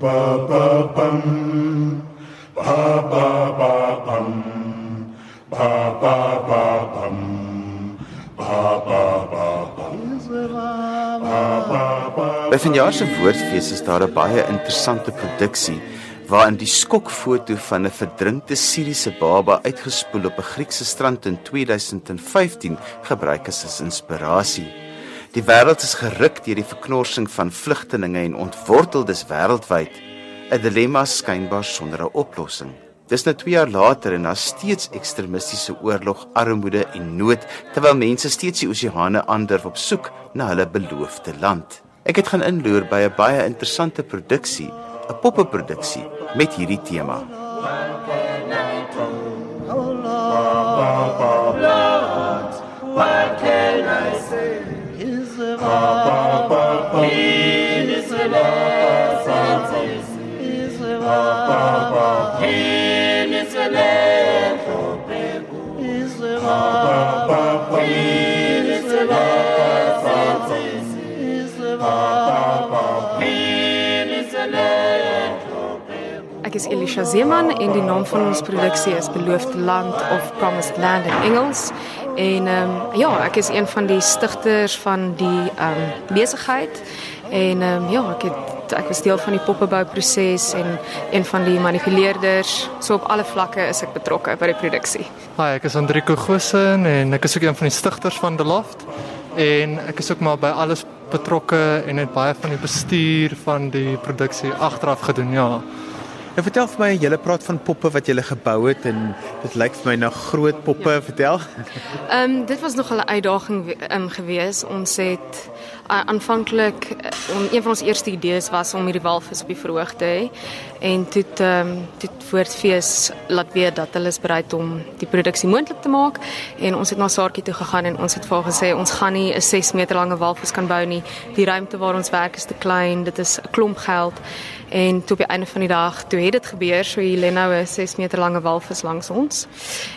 ba ba bum. Ba ba ba bum. Ba ba ba bum. Ba ba ba bum. Ba ba ba. By vanjaar se woordfees is daar 'n baie interessante produksie waarin die skokfoto van 'n verdrinkte Siriëse baba uitgespoel op 'n Griekse strand in 2015 gebruik is as inspirasie. Die wêreld is geruk deur die verknorsing van vlugtelinge en ontworteldes wêreldwyd, 'n dilemma skynbaar sonder 'n oplossing. Dis nou 2 jaar later en daar's steeds ekstremistiese oorlog, armoede en nood terwyl mense steeds die oseane aandurf op soek na hulle beloofde land. Ek het gaan inloer by 'n baie interessante produksie, 'n poppeproduksie met hierdie tema. Ek is Elisha Zeeman en die naam van ons produksie is Beloofde Land of Promised Land in Engels. En ehm um, ja, ek is een van die stigters van die ehm um, besigheid en ehm um, ja, ek het ek was deel van die poppebouproses en een van die manipuleerders. So op alle vlakke is ek betrokke by die produksie. Hi, ek is Andrico Gosen en ek is ook een van die stigters van The Loft. En ek is ook maar by alles betrokke en het baie van die bestuur van die produksie agteraf gedoen, ja. Nou vertel vir my, jy praat van poppe wat jy gebou het en dit lyk vir my na groot poppe, ja. vertel. Ehm um, dit was nog 'n uitdaging um, geweest. Ons het uh, aanvanklik uh, een van ons eerste idees was om hierdie walvis op die verhoog te hê en toe ehm um, toe voortfees laat weet dat hulle is bereid om die produksie moontlik te maak en ons het na Saartjie toe gegaan en ons het vir haar gesê ons gaan nie 'n 6 meter lange walvis kan bou nie. Die ruimte waar ons werk is te klein. Dit is 'n klomp geld. En toe op die einde van die dag, toe het dit gebeur, so hier lê nou 'n 6 meter lange walvis langs ons.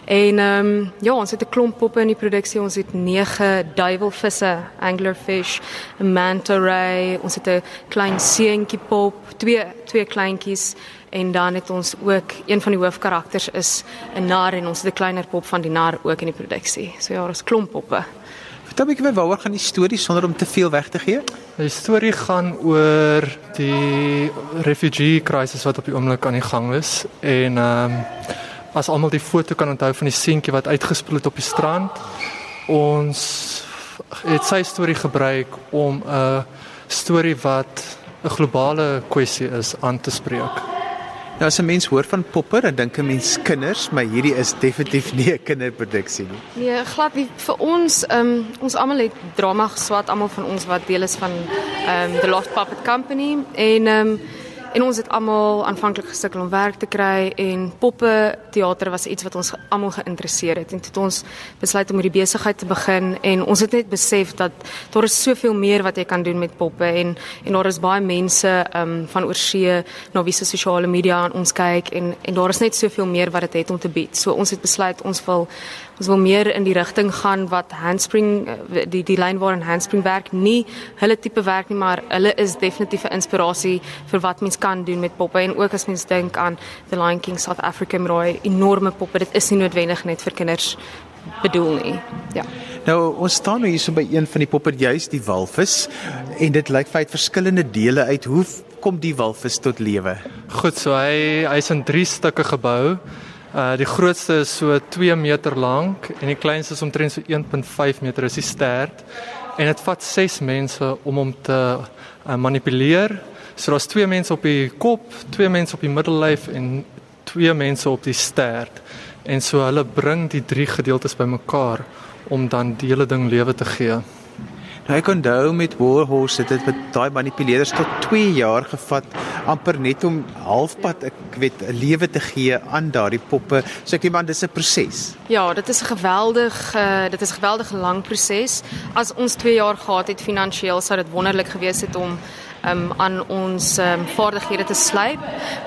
En ehm um, ja, ons het 'n klomp poppe in die produksie. Ons het 9 duiwelvisse, anglerfish, 'n manta ray, ons het 'n klein seentjie pop, twee twee kleintjies en dan het ons ook een van die hoofkarakters is 'n nar en ons het 'n kleiner pop van die nar ook in die produksie. So ja, ons klomp poppe. Vertel my waaroor gaan die storie sonder om te veel weg te gee? Die storie gaan oor die refugee crisis wat op die oomblik aan die gang is en ehm um, as almal die foto kan onthou van die seentjie wat uitgespoel het op die strand. Ons het sy storie gebruik om 'n storie wat 'n globale kwessie is aan te spreek. Nou as 'n mens hoor van poppe, dan dink 'n mens kinders, maar hierdie is definitief nie 'n kinderproduksie nie. Nee, glad nie vir ons, um, ons almal het drama geswat, almal van ons wat deel is van um the Lost Puppet Company en um En ons het almal aanvanklik gesukkel om werk te kry en poppe teater was iets wat ons almal geïnteresseer het. En toe het ons besluit om hierdie besigheid te begin en ons het net besef dat daar is soveel meer wat jy kan doen met poppe en en daar is baie mense um van oorsee na wie se sosiale media aan ons kyk en en daar is net soveel meer wat dit het om te bied. So ons het besluit ons wil ons wil meer in die rigting gaan wat handspring eh, die die lyn waarin handspring werk nie hulle tipe werk nie maar hulle is definitief 'n inspirasie vir wat mens kan doen met poppe. En ook as mens dink aan The Lion King South Africa met daai enorme poppe dit is nie noodwendig net vir kinders bedoel nie. Ja. Nou ons staan nou hier so by een van die poppe juis die walvis en dit lyk het verskillende dele uit. Hoe kom die walvis tot lewe? Goed so hy hy's in 3 stukke gebou. Uh die grootste is so 2 meter lank en die kleinste is omtrent so 1.5 meter is die stert. En dit vat 6 mense om hom te uh, manipuleer. So daar's 2 mense op die kop, 2 mense op die middellyf en 2 mense op die stert. En so hulle bring die drie gedeeltes bymekaar om dan die hele ding lewe te gee. Nou ek onthou met Warhorse het dit met daai manipuleerders tot 2 jaar gevat amper net om halfpad ek weet 'n lewe te gee aan daardie poppe. So ek iemand dis 'n proses. Ja, dit is 'n geweldig uh, dit is 'n geweldige lang proses. As ons 2 jaar gehad het finansiëel sou dit wonderlik gewees het om um aan ons um vaardighede te slyp,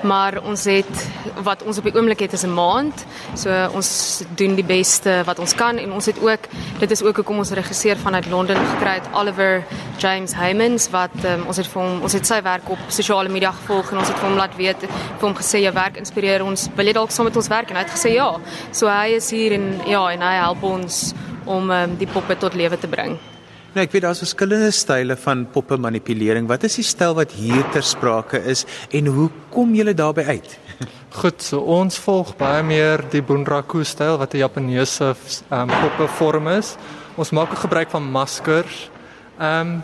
maar ons het wat ons op die oomblik het is 'n maand. So ons doen die beste wat ons kan en ons het ook dit is ook hoekom ons regisseur vanuit Londen gekry het Oliver James Heymans wat um, ons het vir hom ons het sy werk op sosiale media gevolg en ons het vir hom laat weet vir hom gesê jou werk inspireer ons. Wil jy dalk saam met ons werk en hy het gesê ja. So hy is hier en ja en hy help ons om um, die poppe tot lewe te bring. Nou ek weet daar's verskillende style van poppe manipulering. Wat is die styl wat hier ter sprake is en hoe kom julle daarbey uit? Goed, so ons volg baie meer die bunraku styl wat 'n Japaneese um, poppe vorm is. Ons maak gebruik van maskers. Ehm um,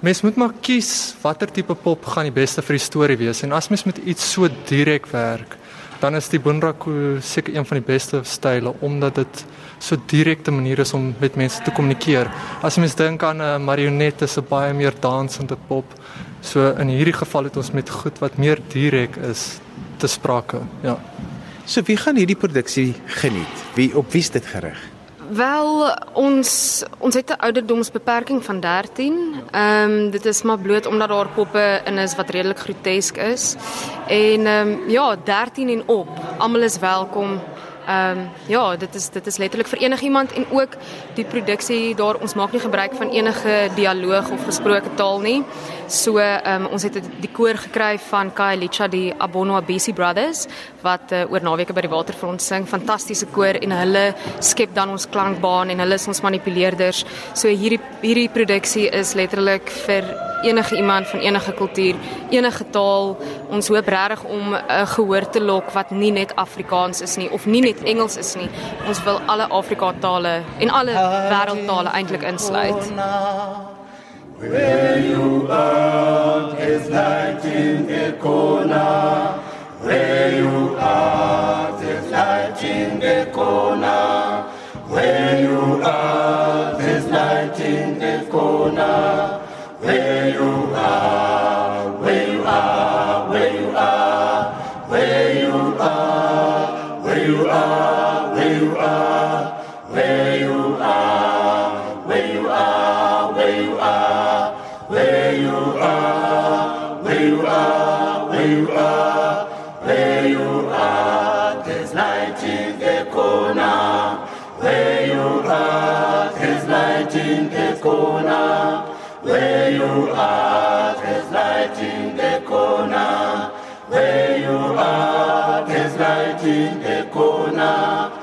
mens moet maar kies watter tipe pop gaan die beste vir die storie wees en as mens met iets so direk werk, dan is die bunraku seker een van die beste style omdat dit so direkte manier is om met mense te kommunikeer. As mens dink aan 'n marionet is 'n baie meer dansende pop. So in hierdie geval het ons met goed wat meer direk is te sprake. Ja. So wie gaan hierdie produksie geniet? Wie op wie is dit gerig? Wel ons ons het 'n ouderdomsbeperking van 13. Ehm um, dit is maar bloot omdat daar poppe in is wat redelik grotesk is. En ehm um, ja, 13 en op. Almal is welkom. Ehm um, ja, dit is dit is letterlik vir enigiemand en ook die produksie daar ons maak nie gebruik van enige dialoog of gesproke taal nie. So ehm um, ons het die koor gekry van Kailicha die Abono Abisi Brothers wat uh, oor naweke by die waterfront sing. Fantastiese koor en hulle skep dan ons klankbaan en hulle is ons manipuleerders. So hierdie hierdie produksie is letterlik vir enige iemand van enige kultuur, enige taal. Ons hoop regtig om 'n uh, gehoor te lok wat nie net Afrikaans is nie of nie net Engels is nie. Ons wil alle Afrika tale en alle wêreldtale eintlik insluit. Where you are is light in the corner. Where you are is light in the corner. Where you are is light in the corner. Where you are, where you are, where you are, there's light in the corner. Where you are, there's light in the corner. Where you are, there's light in the corner. Where you are, there's light in the corner.